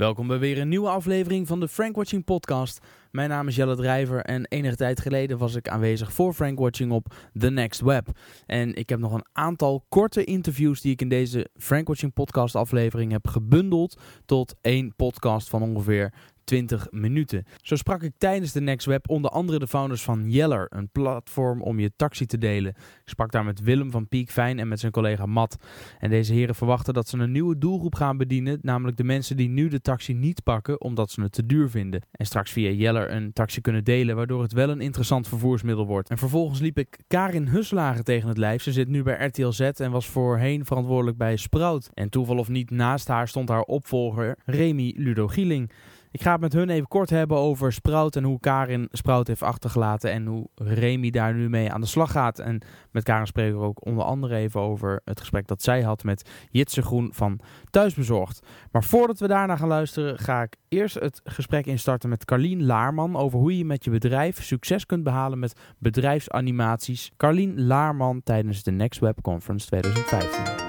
Welkom bij weer een nieuwe aflevering van de Frank Watching Podcast. Mijn naam is Jelle Drijver en enige tijd geleden was ik aanwezig voor Frank Watching op The Next Web. En ik heb nog een aantal korte interviews die ik in deze Frank Watching Podcast aflevering heb gebundeld tot één podcast van ongeveer 20 minuten. Zo sprak ik tijdens de Next Web onder andere de founders van Yeller, een platform om je taxi te delen. Ik sprak daar met Willem van Piek Fijn en met zijn collega Matt. En deze heren verwachten dat ze een nieuwe doelgroep gaan bedienen, namelijk de mensen die nu de taxi niet pakken omdat ze het te duur vinden. En straks via Yeller een taxi kunnen delen, waardoor het wel een interessant vervoersmiddel wordt. En vervolgens liep ik Karin Huslagen tegen het lijf. Ze zit nu bij RTL Z en was voorheen verantwoordelijk bij Sprout. En toeval of niet, naast haar stond haar opvolger Remy Ludo Gieling. Ik ga het met hun even kort hebben over Sprout en hoe Karin Sprout heeft achtergelaten en hoe Remy daar nu mee aan de slag gaat. En met Karin spreken we ook onder andere even over het gesprek dat zij had met Jitse Groen van Thuisbezorgd. Maar voordat we daarna gaan luisteren, ga ik eerst het gesprek instarten met Carlien Laarman over hoe je met je bedrijf succes kunt behalen met bedrijfsanimaties. Carlien Laarman tijdens de Next Web Conference 2015.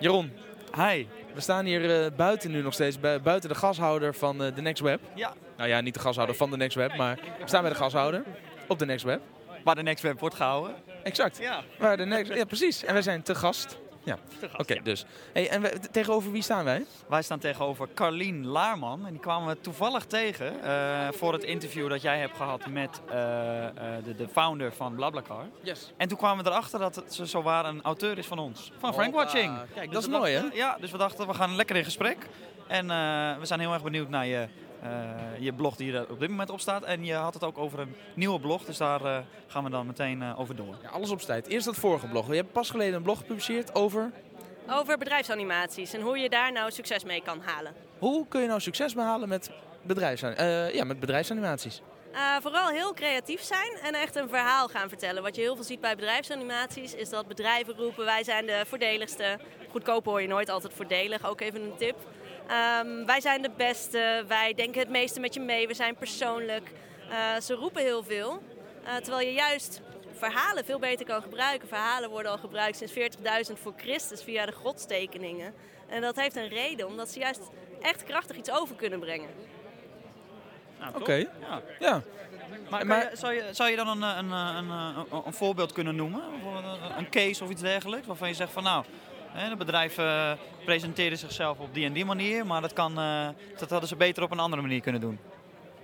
Jeroen, hi. We staan hier uh, buiten nu nog steeds, buiten de gashouder van uh, de Next Web. Ja. Nou ja, niet de gashouder van de Next Web, maar we staan bij de gashouder op de Next Web. Waar de Next Web wordt gehouden. Exact. Ja. Waar de Next, ja, precies. En we zijn te gast. Ja. Oké, dus. Hey, en we, tegenover wie staan wij? Wij staan tegenover Carlien Laarman. En die kwamen we toevallig tegen uh, voor het interview dat jij hebt gehad met uh, uh, de, de, founder van BlaBlaCar. Yes. En toen kwamen we erachter dat het, ze zowaar een auteur is van ons. Van Frank Watching. Kijk, dat is mooi hè? Ja, dus we dachten we gaan lekker in gesprek. En we zijn heel erg benieuwd naar je je blog die er op dit moment op staat. En je had het ook over een nieuwe blog, dus daar uh, gaan we dan meteen uh, over door. Ja, alles op tijd. Eerst dat vorige blog. Je hebt pas geleden een blog gepubliceerd over... Over bedrijfsanimaties en hoe je daar nou succes mee kan halen. Hoe kun je nou succes behalen met, bedrijfs ja, met bedrijfsanimaties? vooral heel creatief zijn en echt een verhaal gaan vertellen. Wat je heel veel ziet bij bedrijfsanimaties is dat bedrijven roepen wij zijn de voordeligste. Goedkoop hoor je nooit altijd voordelig, ook even een tip. Um, wij zijn de beste, wij denken het meeste met je mee, we zijn persoonlijk. Uh, ze roepen heel veel, uh, terwijl je juist verhalen veel beter kan gebruiken. Verhalen worden al gebruikt sinds 40.000 voor Christus via de godstekeningen. En dat heeft een reden, omdat ze juist echt krachtig iets over kunnen brengen. Nou, Oké, okay. ja. ja. Maar, maar je, zou, je, zou je dan een, een, een, een, een voorbeeld kunnen noemen? Een case of iets dergelijks? Waarvan je zegt van nou, de bedrijven presenteren zichzelf op die en die manier, maar dat, kan, uh, dat hadden ze beter op een andere manier kunnen doen.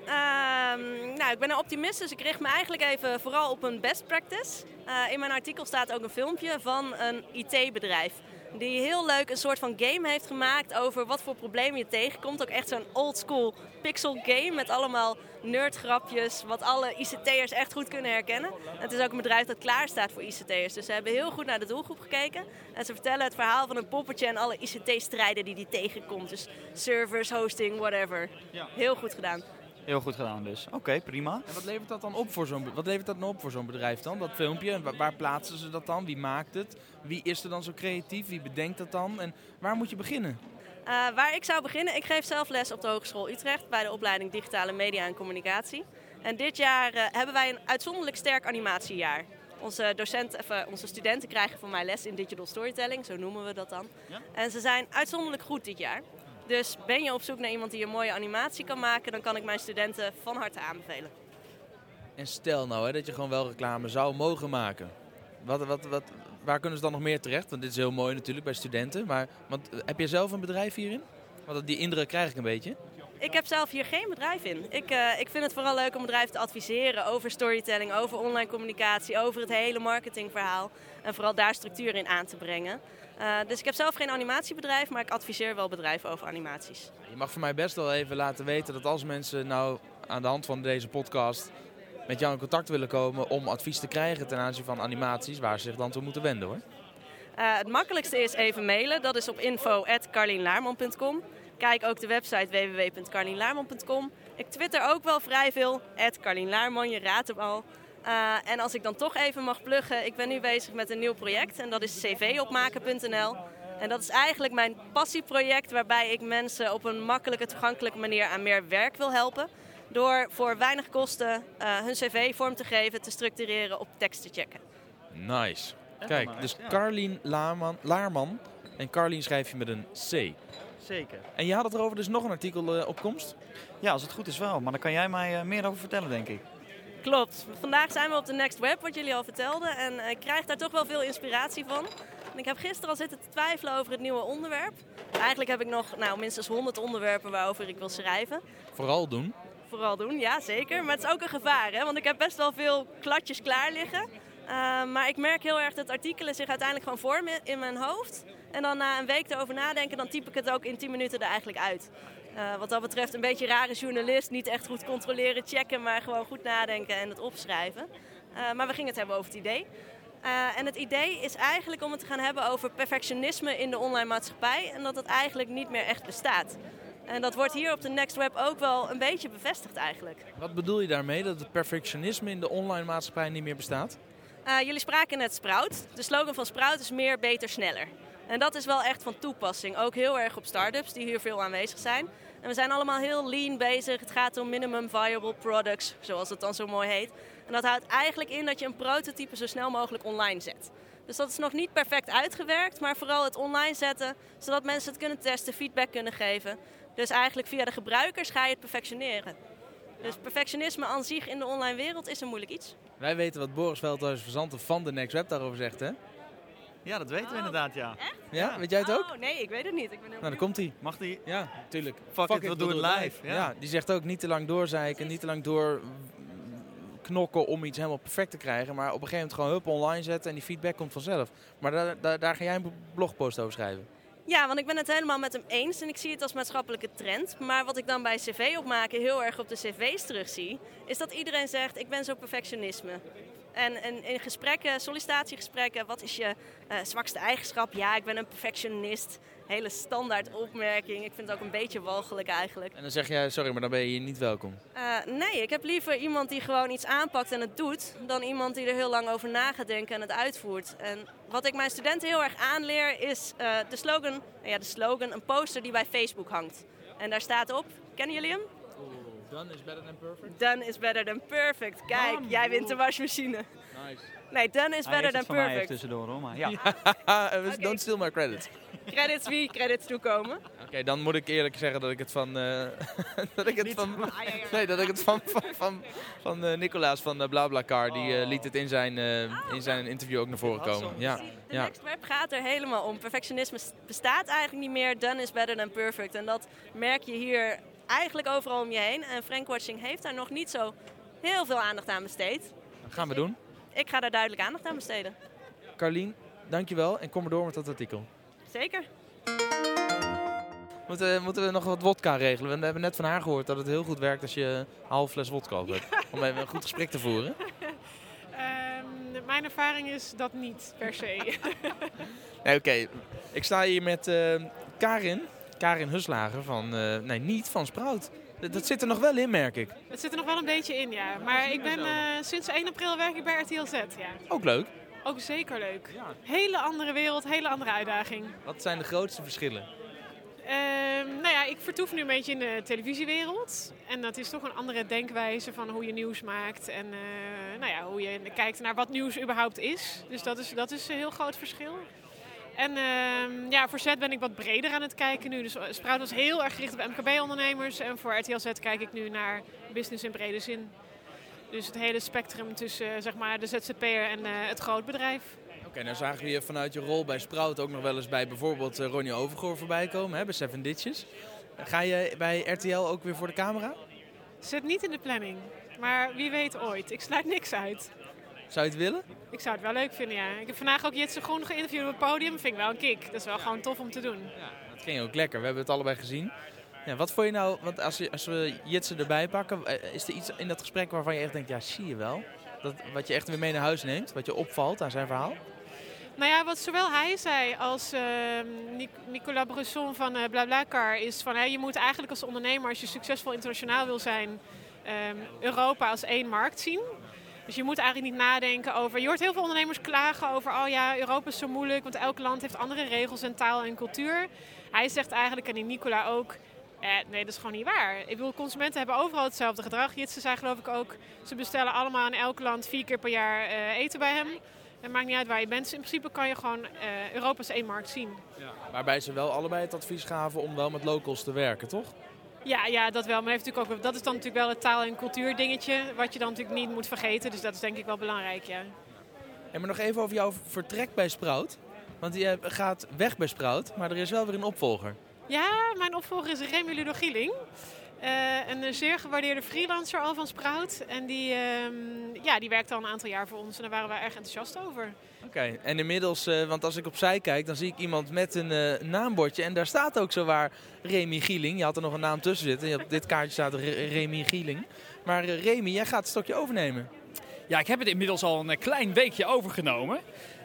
Um, nou, ik ben een optimist, dus ik richt me eigenlijk even vooral op een best practice. Uh, in mijn artikel staat ook een filmpje van een IT-bedrijf. Die heel leuk een soort van game heeft gemaakt over wat voor problemen je tegenkomt. Ook echt zo'n old school pixel game met allemaal nerdgrapjes. Wat alle ICT'ers echt goed kunnen herkennen. En het is ook een bedrijf dat klaar staat voor ICT'ers. Dus ze hebben heel goed naar de doelgroep gekeken. En ze vertellen het verhaal van een poppetje en alle ICT-strijden die die tegenkomt. Dus servers, hosting, whatever. Heel goed gedaan. Heel goed gedaan dus. Oké, okay, prima. En wat levert dat dan op voor zo'n wat levert dat nou op voor zo'n bedrijf dan? Dat filmpje, waar, waar, plaatsen ze dat dan? Wie maakt het? Wie is er dan zo creatief? Wie bedenkt dat dan? En waar moet je beginnen? Uh, waar ik zou beginnen, ik geef zelf les op de Hogeschool Utrecht bij de opleiding Digitale Media en Communicatie. En dit jaar uh, hebben wij een uitzonderlijk sterk animatiejaar. Onze, docenten, even, onze studenten krijgen van mij les in digital storytelling, zo noemen we dat dan. Ja? En ze zijn uitzonderlijk goed dit jaar. Dus ben je op zoek naar iemand die een mooie animatie kan maken, dan kan ik mijn studenten van harte aanbevelen. En stel nou hè, dat je gewoon wel reclame zou mogen maken. Wat, wat, wat, waar kunnen ze dan nog meer terecht? Want dit is heel mooi natuurlijk bij studenten. Maar want, heb je zelf een bedrijf hierin? Want die indruk krijg ik een beetje. Ik heb zelf hier geen bedrijf in. Ik, uh, ik vind het vooral leuk om bedrijven te adviseren over storytelling, over online communicatie, over het hele marketingverhaal. En vooral daar structuur in aan te brengen. Uh, dus ik heb zelf geen animatiebedrijf, maar ik adviseer wel bedrijven over animaties. Je mag voor mij best wel even laten weten dat als mensen nou aan de hand van deze podcast met jou in contact willen komen om advies te krijgen ten aanzien van animaties, waar ze zich dan toe moeten wenden hoor. Uh, het makkelijkste is even mailen. Dat is op info.carlienlaarman.com. Kijk ook de website www.carlienlaarman.com. Ik twitter ook wel vrij veel. Carlienlaarman, je raadt hem al. Uh, en als ik dan toch even mag pluggen, ik ben nu bezig met een nieuw project en dat is cvopmaken.nl. En dat is eigenlijk mijn passieproject waarbij ik mensen op een makkelijke, toegankelijke manier aan meer werk wil helpen. Door voor weinig kosten uh, hun cv vorm te geven, te structureren, op tekst te checken. Nice. Kijk, dus Carlien Laarman, Laarman. En Carlien schrijf je met een C. zeker. En je had het erover, dus nog een artikel uh, op komst? Ja, als het goed is wel. Maar daar kan jij mij uh, meer over vertellen, denk ik. Klopt. Vandaag zijn we op de Next Web, wat jullie al vertelden. En ik krijg daar toch wel veel inspiratie van. En ik heb gisteren al zitten te twijfelen over het nieuwe onderwerp. Eigenlijk heb ik nog nou, minstens 100 onderwerpen waarover ik wil schrijven. Vooral doen. Vooral doen, ja zeker. Maar het is ook een gevaar, hè? want ik heb best wel veel kladjes klaar liggen. Uh, maar ik merk heel erg dat artikelen zich uiteindelijk gewoon vormen in mijn hoofd. En dan na een week erover nadenken, dan typ ik het ook in 10 minuten er eigenlijk uit. Uh, wat dat betreft een beetje rare journalist. Niet echt goed controleren, checken, maar gewoon goed nadenken en het opschrijven. Uh, maar we gingen het hebben over het idee. Uh, en het idee is eigenlijk om het te gaan hebben over perfectionisme in de online maatschappij. En dat het eigenlijk niet meer echt bestaat. En dat wordt hier op de Next Web ook wel een beetje bevestigd eigenlijk. Wat bedoel je daarmee, dat het perfectionisme in de online maatschappij niet meer bestaat? Jullie spraken net Sprout. De slogan van Sprout is meer, beter, sneller. En dat is wel echt van toepassing. Ook heel erg op start-ups die hier veel aanwezig zijn. En we zijn allemaal heel lean bezig. Het gaat om minimum viable products, zoals het dan zo mooi heet. En dat houdt eigenlijk in dat je een prototype zo snel mogelijk online zet. Dus dat is nog niet perfect uitgewerkt, maar vooral het online zetten, zodat mensen het kunnen testen, feedback kunnen geven. Dus eigenlijk via de gebruikers ga je het perfectioneren. Dus perfectionisme aan zich in de online wereld is een moeilijk iets. Wij weten wat Boris Veldhuis, verzanten van de Next Web, daarover zegt, hè? Ja, dat weten we inderdaad, ja. Echt? Ja, weet jij het ook? Oh, nee, ik weet het niet. Ik ben nou, dan komt hij. Mag die? Ja, tuurlijk. Fuck, Fuck it, we doen het live. Ja. ja. die zegt ook niet te lang doorzeiken, niet te lang door knokken om iets helemaal perfect te krijgen. Maar op een gegeven moment gewoon hup online zetten en die feedback komt vanzelf. Maar daar, daar, daar ga jij een blogpost over schrijven. Ja, want ik ben het helemaal met hem eens en ik zie het als maatschappelijke trend. Maar wat ik dan bij cv opmaken heel erg op de cv's terugzie, is dat iedereen zegt ik ben zo perfectionisme. En, en, in gesprekken, sollicitatiegesprekken, wat is je uh, zwakste eigenschap? Ja, ik ben een perfectionist. Hele standaard opmerking. Ik vind het ook een beetje walgelijk eigenlijk. En dan zeg jij, sorry, maar dan ben je hier niet welkom. Uh, nee, ik heb liever iemand die gewoon iets aanpakt en het doet... dan iemand die er heel lang over na gaat denken en het uitvoert. En wat ik mijn studenten heel erg aanleer is uh, de slogan... Ja, de slogan, een poster die bij Facebook hangt. En daar staat op, kennen jullie hem? Done is better than perfect? Done is better than perfect. Kijk, Bam. jij wint de wasmachine. Nice. Nee, done is better than perfect. Hij tussendoor hoor, maar ja. okay. Don't steal my credits. Credits wie credits toekomen. Oké, okay, dan moet ik eerlijk zeggen dat ik het van... Uh, dat ik het van... nee, dat ik het van, van, van, van uh, Nicolaas van uh, BlaBlaCar, die uh, liet het in zijn, uh, in zijn interview ook naar voren komen. Ja. De ja. Next Web gaat er helemaal om. Perfectionisme bestaat eigenlijk niet meer. Done is better than perfect. En dat merk je hier eigenlijk overal om je heen. En Frankwatching heeft daar nog niet zo heel veel aandacht aan besteed. Dat gaan we doen. Ik ga daar duidelijk aandacht aan besteden. Carlien, dankjewel en kom maar door met dat artikel. Zeker. Moeten, moeten we nog wat wodka regelen? We hebben net van haar gehoord dat het heel goed werkt als je een half fles wodka hebt. Om even een goed gesprek te voeren. Um, mijn ervaring is dat niet per se. nee, Oké, ik sta hier met uh, Karin. Karin Huslager van, uh, nee niet van Sprout. Dat, dat, zit er nog wel in, merk ik. Het zit er nog wel een beetje in, ja. Maar ik ben uh, sinds 1 april werk ik bij RTL Z, ja. Ook leuk. Ook zeker leuk. Ja. Hele andere wereld, hele andere uitdaging. Wat zijn de grootste verschillen? Uh, nou ja, ik vertoef nu een beetje in de televisiewereld. En dat is toch een andere denkwijze van hoe je nieuws maakt. En uh, nou ja, hoe je kijkt naar wat nieuws überhaupt is. Dus dat is, dat is een heel groot verschil. En uh, ja, voor Z ben ik wat breder aan het kijken nu. Dus Sprout was heel erg gericht op MKB-ondernemers. En voor RTL Z kijk ik nu naar business in brede zin. Dus het hele spectrum tussen zeg maar, de ZZP'er en uh, het grootbedrijf. Oké, okay, nou zagen we je vanuit je rol bij Sprout ook nog wel eens bij bijvoorbeeld uh, Ronnie Overgoor voorbij komen, hè, bij Seven Ditches. Ga je bij RTL ook weer voor de camera? Zit niet in de planning, maar wie weet ooit. Ik sluit niks uit. Zou je het willen? Ik zou het wel leuk vinden, ja. Ik heb vandaag ook Jitse Groen geïnterviewd op het podium. Vind ik wel een kick. Dat is wel gewoon tof om te doen. Ja, dat ging ook lekker. We hebben het allebei gezien. Ja, wat vond je nou, want als, je, als we Jitse erbij pakken, eh, is er iets in dat gesprek waarvan je echt denkt, ja zie je wel? Dat, wat je echt weer mee naar huis neemt, wat je opvalt aan zijn verhaal? Nou ja, wat zowel hij zei als uh, Nicolas Bresson van uh, BlaBlaCar is van... Hè, je moet eigenlijk als ondernemer, als je succesvol internationaal wil zijn... Um, Europa als één markt zien. Dus je moet eigenlijk niet nadenken over... Je hoort heel veel ondernemers klagen over... oh ja, Europa is zo moeilijk, want elk land heeft andere regels en taal en cultuur. Hij zegt eigenlijk, en die Nicola ook... Eh, nee, dat is gewoon niet waar. Ik bedoel, consumenten hebben overal hetzelfde gedrag. Jitsen zei geloof ik ook... ze bestellen allemaal in elk land vier keer per jaar uh, eten bij hem. Het maakt niet uit waar je bent. Dus in principe kan je gewoon uh, Europa's één markt zien. Ja. Waarbij ze wel allebei het advies gaven om wel met locals te werken, toch? Ja, ja, dat wel. Maar heeft natuurlijk ook, dat is dan natuurlijk wel het taal- en cultuurdingetje. Wat je dan natuurlijk niet moet vergeten. Dus dat is denk ik wel belangrijk, ja. En maar nog even over jouw vertrek bij Sprout. Want je gaat weg bij Sprout, maar er is wel weer een opvolger. Ja, mijn opvolger is Remy Ludo Gieling. Uh, een zeer gewaardeerde freelancer al van Sprout. En die, uh, ja, die werkte al een aantal jaar voor ons en daar waren we erg enthousiast over. Oké, en inmiddels, uh, want als ik opzij kijk, dan zie ik iemand met een uh, naambordje. En daar staat ook zowaar Remy Gieling. Je had er nog een naam tussen zitten. Op dit kaartje staat Remy Gieling. Maar Remy, jij gaat het stokje overnemen. Ja, ik heb het inmiddels al een klein weekje overgenomen.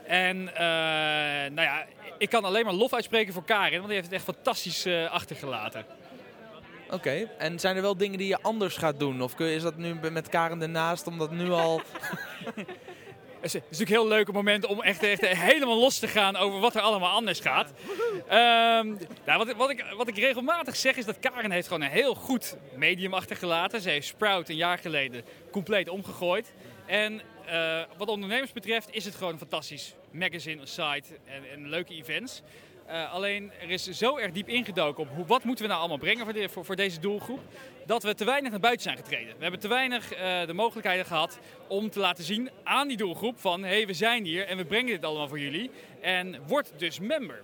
En nou ja, ik kan alleen maar lof uitspreken voor Karin, want die heeft het echt fantastisch achtergelaten. Oké, en zijn er wel dingen die je anders gaat doen? Of is dat nu met Karen ernaast, omdat nu al... Het is natuurlijk heel leuk moment om echt, echt helemaal los te gaan over wat er allemaal anders gaat. Um, nou, wat, wat, ik, wat ik regelmatig zeg is dat Karen heeft gewoon een heel goed medium achtergelaten. Ze heeft Sprout een jaar geleden compleet omgegooid. En uh, wat ondernemers betreft is het gewoon een fantastisch magazine, site en, en leuke events. Uh, alleen er is zo erg diep ingedoken op hoe, wat moeten we nou allemaal brengen voor, voor, deze doelgroep. Dat we te weinig naar buiten zijn getreden. We hebben te weinig uh, de mogelijkheden gehad om te laten zien aan die doelgroep van hé hey, we zijn hier en we brengen dit allemaal voor jullie. En word dus member.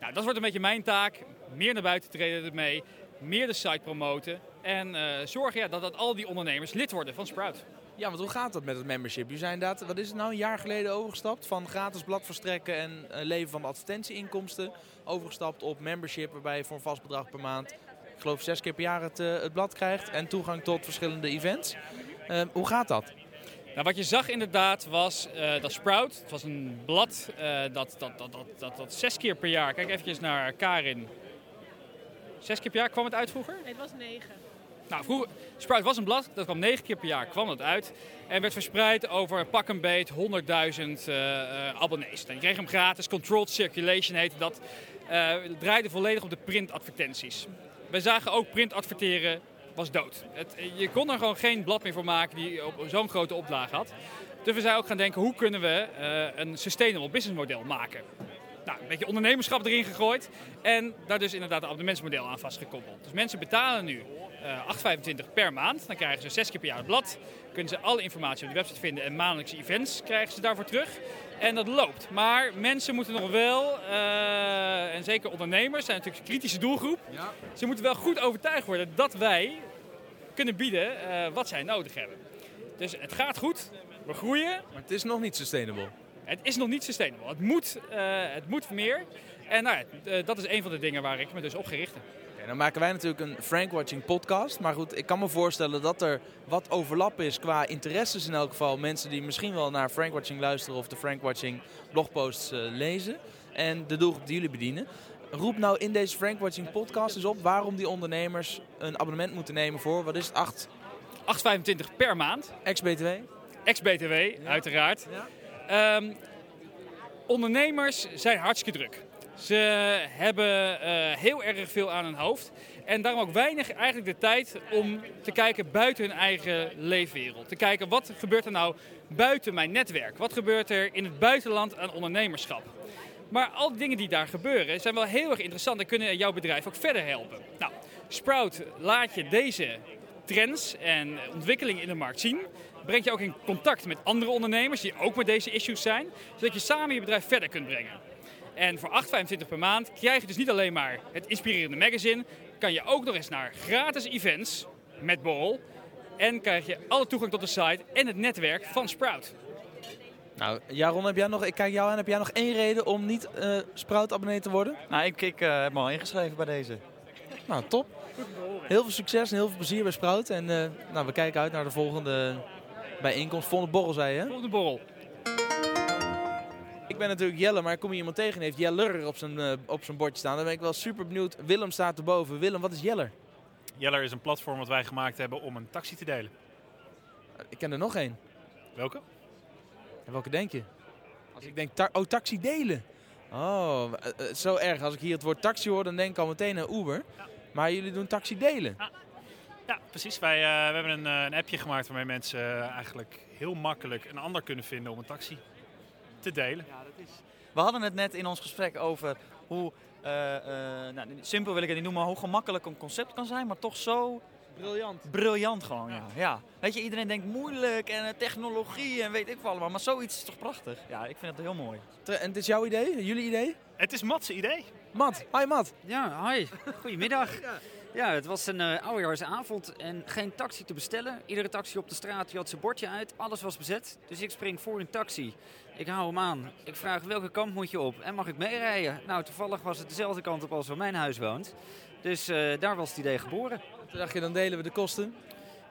Nou dat wordt een beetje mijn taak. Meer naar buiten treden ermee. Meer de site promoten. En uh, zorgen ja, dat al die ondernemers lid worden van Sprout. Ja, want hoe gaat dat met het membership? Je zijn inderdaad, wat is het nou, een jaar geleden overgestapt van gratis blad verstrekken en uh, leven van advertentieinkomsten. Overgestapt op membership waarbij je voor een vast bedrag per maand, ik geloof zes keer per jaar het, uh, het blad krijgt. En toegang tot verschillende events. Uh, hoe gaat dat? Nou, wat je zag inderdaad was dat Sprout, het was een blad dat, dat, dat, dat, dat, dat zes keer per jaar, kijk eventjes naar Karin. Zes keer per jaar kwam het uit vroeger? Nee, het was negen. Nou, vroeger, Sprout was een blad, dat kwam negen keer per jaar kwam dat uit. En werd verspreid over pak een beet 100.000 uh, abonnees. Dan je kreeg hem gratis, controlled circulation heette dat. Uh, draaide volledig op de printadvertenties. Wij zagen ook print adverteren was dood. Het, je kon er gewoon geen blad meer voor maken die op zo'n grote oplage had. Dus we zijn ook gaan denken, hoe kunnen we een sustainable business model maken? Nou, een beetje ondernemerschap erin gegooid. En daar dus inderdaad een abonnementsmodel aan vastgekoppeld. Dus mensen betalen nu uh, 8,25 per maand. Dan krijgen ze zes keer per jaar het blad. Kunnen ze alle informatie op de website vinden en maandelijkse events krijgen ze daarvoor terug. En dat loopt. Maar mensen moeten nog wel, uh, en zeker ondernemers zijn natuurlijk een kritische doelgroep. Ja. Ze moeten wel goed overtuigd worden dat wij kunnen bieden uh, wat zij nodig hebben. Dus het gaat goed, we groeien. Maar het is nog niet sustainable. Het is nog niet sustainable. Het moet, uh, het moet meer. En nou, dat is een van de dingen waar ik me dus op gericht heb. En dan maken wij natuurlijk een Frank Watching podcast. Maar goed, ik kan me voorstellen dat er wat overlap is qua interesses in elk geval. Mensen die misschien wel naar Frank Watching luisteren of de Frank Watching blogposts uh, lezen. En de doelgroep die jullie bedienen. Roep nou in deze Frank Watching podcast eens op waarom die ondernemers een abonnement moeten nemen voor, wat is het, 8? 8,25 per maand. Ex-BTW? Ex-BTW, ja. uiteraard. Ja. Um, ondernemers zijn hartstikke druk. Ze hebben uh, heel erg veel aan hun hoofd. En daarom ook weinig eigenlijk de tijd om te kijken buiten hun eigen leefwereld. Te kijken wat gebeurt er nou buiten mijn netwerk? Wat gebeurt er in het buitenland aan ondernemerschap? Maar al die dingen die daar gebeuren zijn wel heel erg interessant en kunnen jouw bedrijf ook verder helpen. Nou, Sprout laat je deze trends en ontwikkelingen in de markt zien. Brengt je ook in contact met andere ondernemers die ook met deze issues zijn. Zodat je samen je bedrijf verder kunt brengen. En voor 8,25 per maand krijg je dus niet alleen maar het inspirerende magazine, kan je ook nog eens naar gratis events met borrel. En krijg je alle toegang tot de site en het netwerk van Sprout. Nou, Jaron, heb jij nog, ik kijk jou aan, heb jij nog één reden om niet uh, Sprout-abonnee te worden? Nou, ik, ik uh, heb me al ingeschreven bij deze. Nou, top. Heel veel succes en heel veel plezier bij Sprout. En uh, nou, we kijken uit naar de volgende bijeenkomst. Volgende borrel, zei je? Volgende borrel. Ik ben natuurlijk Jelle, maar ik kom hier iemand tegen en heeft Jeller op zijn, uh, op zijn bordje staan. Dan ben ik wel super benieuwd. Willem staat erboven. Willem, wat is Jeller? Jeller is een platform wat wij gemaakt hebben om een taxi te delen. Ik ken er nog één. Welke? En welke denk je? Als ik denk, ta oh, taxi delen. Oh, uh, uh, zo erg. Als ik hier het woord taxi hoor, dan denk ik al meteen aan Uber. Ja. Maar jullie doen taxi delen. Ja, ja precies. Wij we hebben een, een, appje gemaakt waarmee mensen eigenlijk heel makkelijk een ander kunnen vinden om een taxi te delen. Ja, dat is... We hadden het net in ons gesprek over hoe, eh, eh, nou, simpel wil ik het niet noemen, hoe gemakkelijk een concept kan zijn, maar toch zo Briljant. briljant gewoon. Ja. Ja. Weet je, iedereen denkt moeilijk en eh, technologie en weet ik veel allemaal, maar zoiets is toch prachtig? Ja, ik vind het heel mooi. En het is jouw idee? Jullie idee? Het is Mats' idee. Matt. Hi Matt. Ja, hi. Goedemiddag. Ja, het was een uh, oudejaarsavond en geen taxi te bestellen. Iedere taxi op de straat die had zijn bordje uit. Alles was bezet. Dus ik spring voor een taxi. Ik hou hem aan. Ik vraag welke kant moet je op en mag ik meerijden? Nou, toevallig was het dezelfde kant op als waar mijn huis woont. Dus uh, daar was het idee geboren. Toen dacht je, dan delen we de kosten?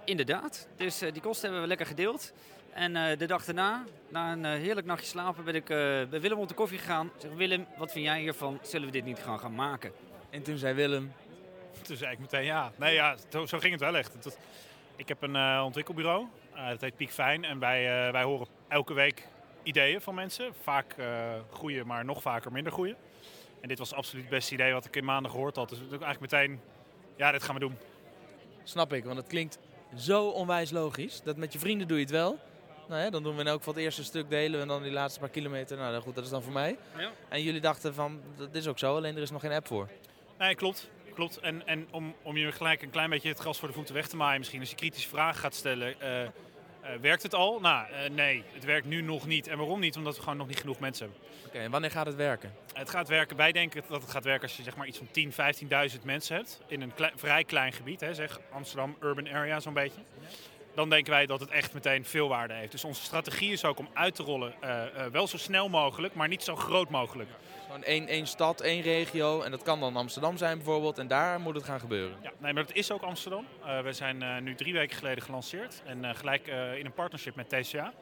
Inderdaad. Dus uh, die kosten hebben we lekker gedeeld. En uh, de dag daarna, na een uh, heerlijk nachtje slapen, ben ik bij Willem op de koffie gegaan. Ik zeg, Willem, wat vind jij hiervan? Zullen we dit niet gaan gaan maken? En toen zei Willem... Toen zei ik meteen ja. Nee, ja, zo, zo ging het wel echt. Ik heb een ontwikkelbureau, dat heet Piek Fijn. En wij, wij horen elke week ideeën van mensen. Vaak goede, maar nog vaker minder goede. En dit was absoluut het beste idee wat ik in maanden gehoord had. Dus ik eigenlijk meteen, ja, dit gaan we doen. Snap ik, want het klinkt zo onwijs logisch. Dat met je vrienden doe je het wel. Nou ja, dan doen we in elk geval het eerste stuk delen en dan die laatste paar kilometer. Nou goed, dat is dan voor mij. Ja. En jullie dachten van, dat is ook zo, alleen er is nog geen app voor. Nee, klopt. Klopt. En, en om, om je gelijk een klein beetje het gras voor de voeten weg te maaien misschien. Als je kritische vragen gaat stellen, uh, uh, werkt het al? Nou, uh, nee, het werkt nu nog niet. En waarom niet? Omdat we gewoon nog niet genoeg mensen hebben. Oké, okay, en wanneer gaat het werken? Het gaat werken, wij denken dat het gaat werken als je zeg maar iets van 10, 15.000 mensen hebt. In een klei, vrij klein gebied, hè, zeg Amsterdam, urban area zo'n beetje. Dan denken wij dat het echt meteen veel waarde heeft. Dus onze strategie is ook om uit te rollen, uh, uh, wel zo snel mogelijk, maar niet zo groot mogelijk. Gewoon één, één stad, één regio. En dat kan dan Amsterdam zijn bijvoorbeeld. En daar moet het gaan gebeuren. Ja, nee, maar dat is ook Amsterdam. Uh, we zijn nu drie weken geleden gelanceerd. En gelijk in een partnership met TCA.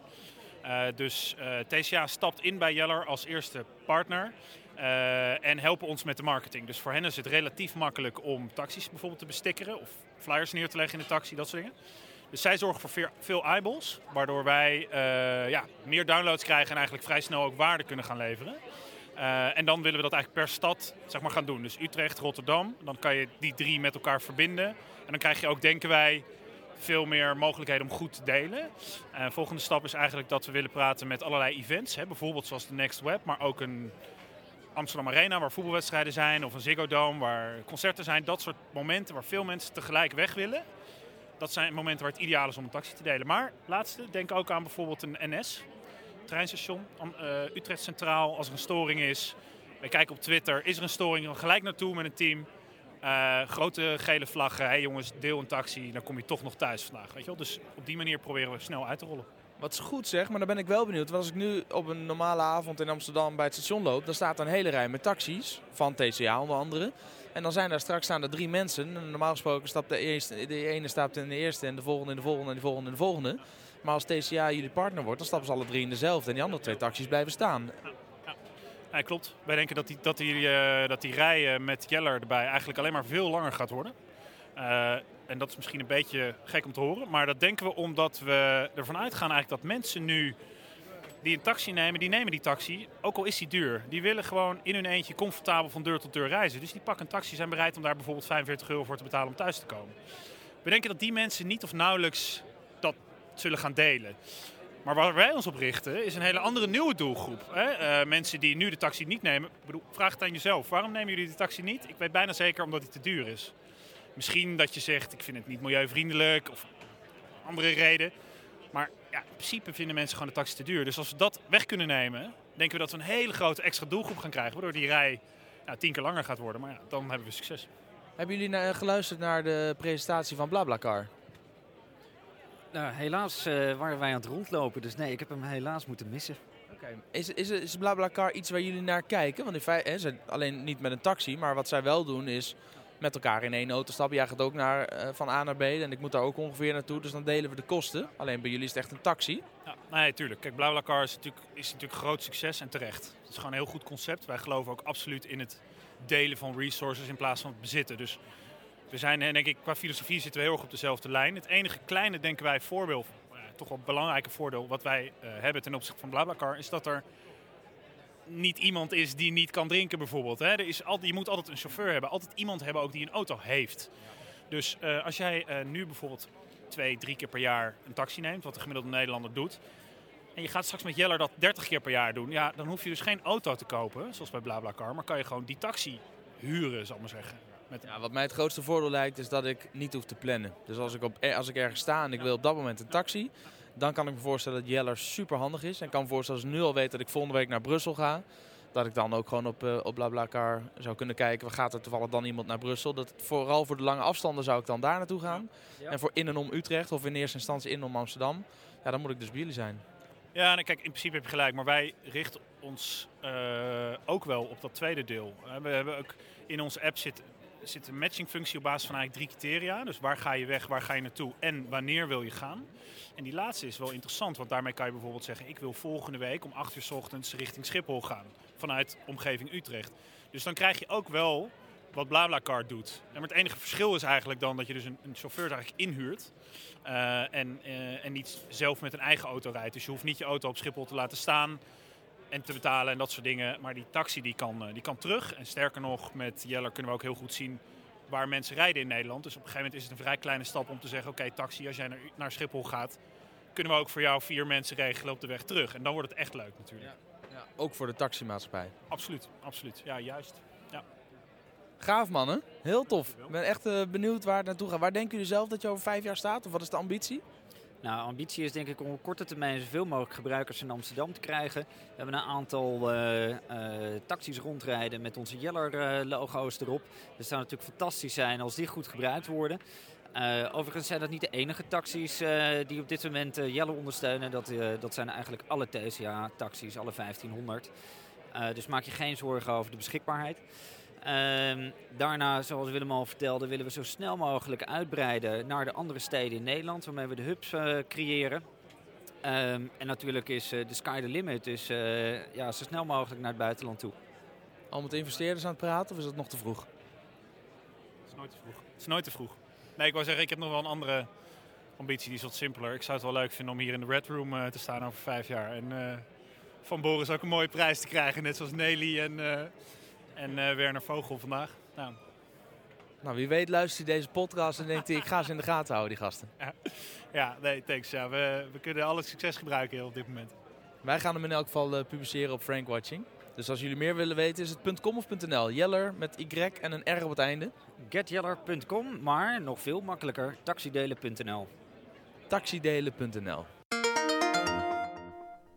Dus TCA stapt in bij Yeller als eerste partner uh, en helpen ons met de marketing. Dus voor hen is het relatief makkelijk om taxis bijvoorbeeld te bestikkeren of flyers neer te leggen in de taxi, dat soort dingen. Dus zij zorgen voor veel eyeballs, waardoor wij ja, meer downloads krijgen en eigenlijk vrij snel ook waarde kunnen gaan leveren. en dan willen we dat eigenlijk per stad zeg maar, gaan doen. Dus Utrecht, Rotterdam, dan kan je die drie met elkaar verbinden. En dan krijg je ook, denken wij, veel meer mogelijkheden om goed te delen. Uh, volgende stap is eigenlijk dat we willen praten met allerlei events. Hè, bijvoorbeeld zoals de Next Web, maar ook een Amsterdam Arena waar voetbalwedstrijden zijn. Of een Ziggo Dome waar concerten zijn. Dat soort momenten waar veel mensen tegelijk weg willen. Dat zijn momenten waar het ideaal is om een taxi te delen. Maar laatste, denk ook aan bijvoorbeeld een NS. Treinstation, uh, Utrecht Centraal. Als er een storing is, wij kijken op Twitter. Is er een storing, dan gelijk naartoe met een team. Uh, grote gele vlaggen, hey jongens, deel een taxi, dan kom je toch nog thuis vandaag. Weet je wel? Dus op die manier proberen we snel uit te rollen. Wat is goed zeg, maar dan ben ik wel benieuwd. Want als ik nu op een normale avond in Amsterdam bij het station loop, dan staat er een hele rij met taxis, van TCA onder andere. En dan zijn daar straks staan er drie mensen. En normaal gesproken stapt de, eerste, de ene stapt in de eerste en de volgende in de volgende en de volgende in de volgende. Maar als TCA jullie partner wordt, dan stappen ze alle drie in dezelfde. En die andere twee taxis blijven staan. Ja, klopt. Wij denken dat die, dat die, uh, dat die rij met Jeller erbij eigenlijk alleen maar veel langer gaat worden. Uh, en dat is misschien een beetje gek om te horen. Maar dat denken we omdat we ervan uitgaan eigenlijk dat mensen nu die een taxi nemen, die nemen die taxi. Ook al is die duur. Die willen gewoon in hun eentje comfortabel van deur tot deur reizen. Dus die pakken een taxi, zijn bereid om daar bijvoorbeeld 45 euro voor te betalen om thuis te komen. We denken dat die mensen niet of nauwelijks dat zullen gaan delen. Maar waar wij ons op richten is een hele andere nieuwe doelgroep. Hè? Uh, mensen die nu de taxi niet nemen. Ik bedoel, vraag het aan jezelf. Waarom nemen jullie de taxi niet? Ik weet bijna zeker omdat het te duur is. Misschien dat je zegt, ik vind het niet milieuvriendelijk of andere reden. Maar ja, in principe vinden mensen gewoon de taxi te duur. Dus als we dat weg kunnen nemen, denken we dat we een hele grote extra doelgroep gaan krijgen. Waardoor die rij ja, tien keer langer gaat worden. Maar ja, dan hebben we succes. Hebben jullie geluisterd naar de presentatie van BlaBlaCar? Nou, helaas uh, waren wij aan het rondlopen, dus nee, ik heb hem helaas moeten missen. Okay. Is, is, is BlaBlaCar iets waar jullie naar kijken? Want in feite, hè, ze, alleen niet met een taxi, maar wat zij wel doen is met elkaar in één auto stappen. Jij gaat ook naar, uh, van A naar B en ik moet daar ook ongeveer naartoe, dus dan delen we de kosten. Alleen bij jullie is het echt een taxi. Ja, nee, tuurlijk. Kijk, BlaBlaCar is natuurlijk, is natuurlijk groot succes en terecht. Het is gewoon een heel goed concept. Wij geloven ook absoluut in het delen van resources in plaats van het bezitten. Dus we zijn, denk ik, qua filosofie zitten we heel erg op dezelfde lijn. Het enige kleine, denken wij, voordeel, toch wel belangrijke voordeel wat wij uh, hebben ten opzichte van BlaBlaCar, is dat er niet iemand is die niet kan drinken bijvoorbeeld. Hè. Er is altijd, je moet altijd een chauffeur hebben, altijd iemand hebben ook die een auto heeft. Dus uh, als jij uh, nu bijvoorbeeld twee, drie keer per jaar een taxi neemt, wat de gemiddelde Nederlander doet, en je gaat straks met Jeller dat 30 keer per jaar doen, ja, dan hoef je dus geen auto te kopen, zoals bij BlaBlaCar, maar kan je gewoon die taxi huren, zal ik maar zeggen. Met... Ja, wat mij het grootste voordeel lijkt is dat ik niet hoef te plannen. Dus als ik, op, eh, als ik ergens sta en ik wil op dat moment een taxi, dan kan ik me voorstellen dat Jeller super handig is. En kan me voorstellen als ik nu al weet dat ik volgende week naar Brussel ga, dat ik dan ook gewoon op, uh, op BlaBlaCar zou kunnen kijken. We gaat er toevallig dan iemand naar Brussel? Dat vooral voor de lange afstanden zou ik dan daar naartoe gaan. En voor in en om Utrecht of in eerste instantie in en om Amsterdam, ja, dan moet ik dus bij jullie zijn. Ja, en kijk, in principe heb je gelijk, maar wij richten ons uh, ook wel op dat tweede deel. We hebben ook in onze app zit, zit een matchingfunctie op basis van eigenlijk drie criteria. Dus waar ga je weg, waar ga je naartoe en wanneer wil je gaan. En die laatste is wel interessant, want daarmee kan je bijvoorbeeld zeggen: ik wil volgende week om 8 uur s ochtends richting Schiphol gaan vanuit omgeving Utrecht. Dus dan krijg je ook wel wat BlaBlaCar doet. En het enige verschil is eigenlijk dan dat je dus een, een chauffeur inhuurt. Uh, en, uh, en niet zelf met een eigen auto rijdt. Dus je hoeft niet je auto op Schiphol te laten staan en te betalen en dat soort dingen. Maar die taxi die kan, uh, die kan terug. En sterker nog, met Jeller kunnen we ook heel goed zien waar mensen rijden in Nederland. Dus op een gegeven moment is het een vrij kleine stap om te zeggen... oké, okay, taxi, als jij naar, naar, Schiphol gaat... kunnen we ook voor jou vier mensen regelen op de weg terug. En dan wordt het echt leuk natuurlijk. Ja, ja ook voor de taximaatschappij. Absoluut, absoluut. Ja, juist. Ja. Gaaf mannen, heel tof. Ik ben echt uh, benieuwd waar het naartoe gaat. Waar denken jullie zelf dat je over vijf jaar staat? Of wat is de ambitie? Nou, ambitie is denk ik om op korte termijn zoveel mogelijk gebruikers in Amsterdam te krijgen. We hebben een aantal uh, uh, taxis rondrijden met onze Jeller-logo's erop. Dat zou natuurlijk fantastisch zijn als die goed gebruikt worden. Overigens zijn dat niet de enige taxis die op dit moment uh, ondersteunen. Dat, dat zijn eigenlijk alle TCA-taxis, alle 1500. dus maak je geen zorgen over de beschikbaarheid. Uh, daarna, zoals Willem al vertelde, willen we zo snel mogelijk uitbreiden naar de andere steden in Nederland, waarmee we de hubs uh, creëren. Um, en natuurlijk is uh, de sky the limit, dus uh, ja, zo snel mogelijk naar het buitenland toe. Al met investeerders aan het praten of is dat nog te vroeg? Het is nooit te vroeg. Het is nooit te vroeg. Nee, ik wou zeggen, ik heb nog wel een andere ambitie, die is wat simpeler. Ik zou het wel leuk vinden om hier in de Red Room te staan over vijf jaar. En van Boris ook een mooie prijs te krijgen, net zoals Nelly en en uh, Werner Vogel vandaag. Nou. nou, wie weet luistert hij deze podcast en denkt hij, ik ga ze in de gaten houden, die gasten. Ja, ja nee, thanks. Ja, we, we kunnen alle succes gebruiken op dit moment. Wij gaan hem in elk geval uh, publiceren op Frank Watching. Dus als jullie meer willen weten, is het .com of .nl? Jeller met Y en een R op het einde. Getjeller.com, maar nog veel makkelijker, taxidelen.nl. Taxidelen.nl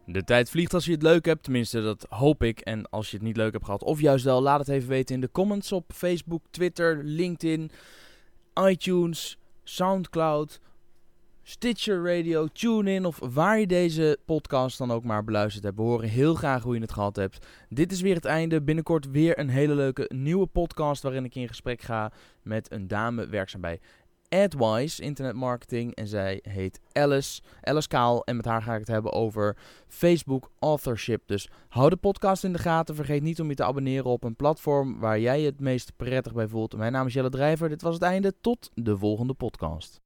de tijd vliegt als je het leuk hebt, tenminste dat hoop ik. En als je het niet leuk hebt gehad, of juist wel, laat het even weten in de comments op Facebook, Twitter, LinkedIn, iTunes, Soundcloud, Stitcher Radio, TuneIn of waar je deze podcast dan ook maar beluisterd hebt. We horen heel graag hoe je het gehad hebt. Dit is weer het einde. Binnenkort weer een hele leuke nieuwe podcast waarin ik in gesprek ga met een dame werkzaam bij AdWise Internet Marketing. En zij heet Alice, Alice Kaal. En met haar ga ik het hebben over Facebook authorship. Dus hou de podcast in de gaten. Vergeet niet om je te abonneren op een platform waar jij het meest prettig bij voelt. Mijn naam is Jelle Drijver. Dit was het einde. Tot de volgende podcast.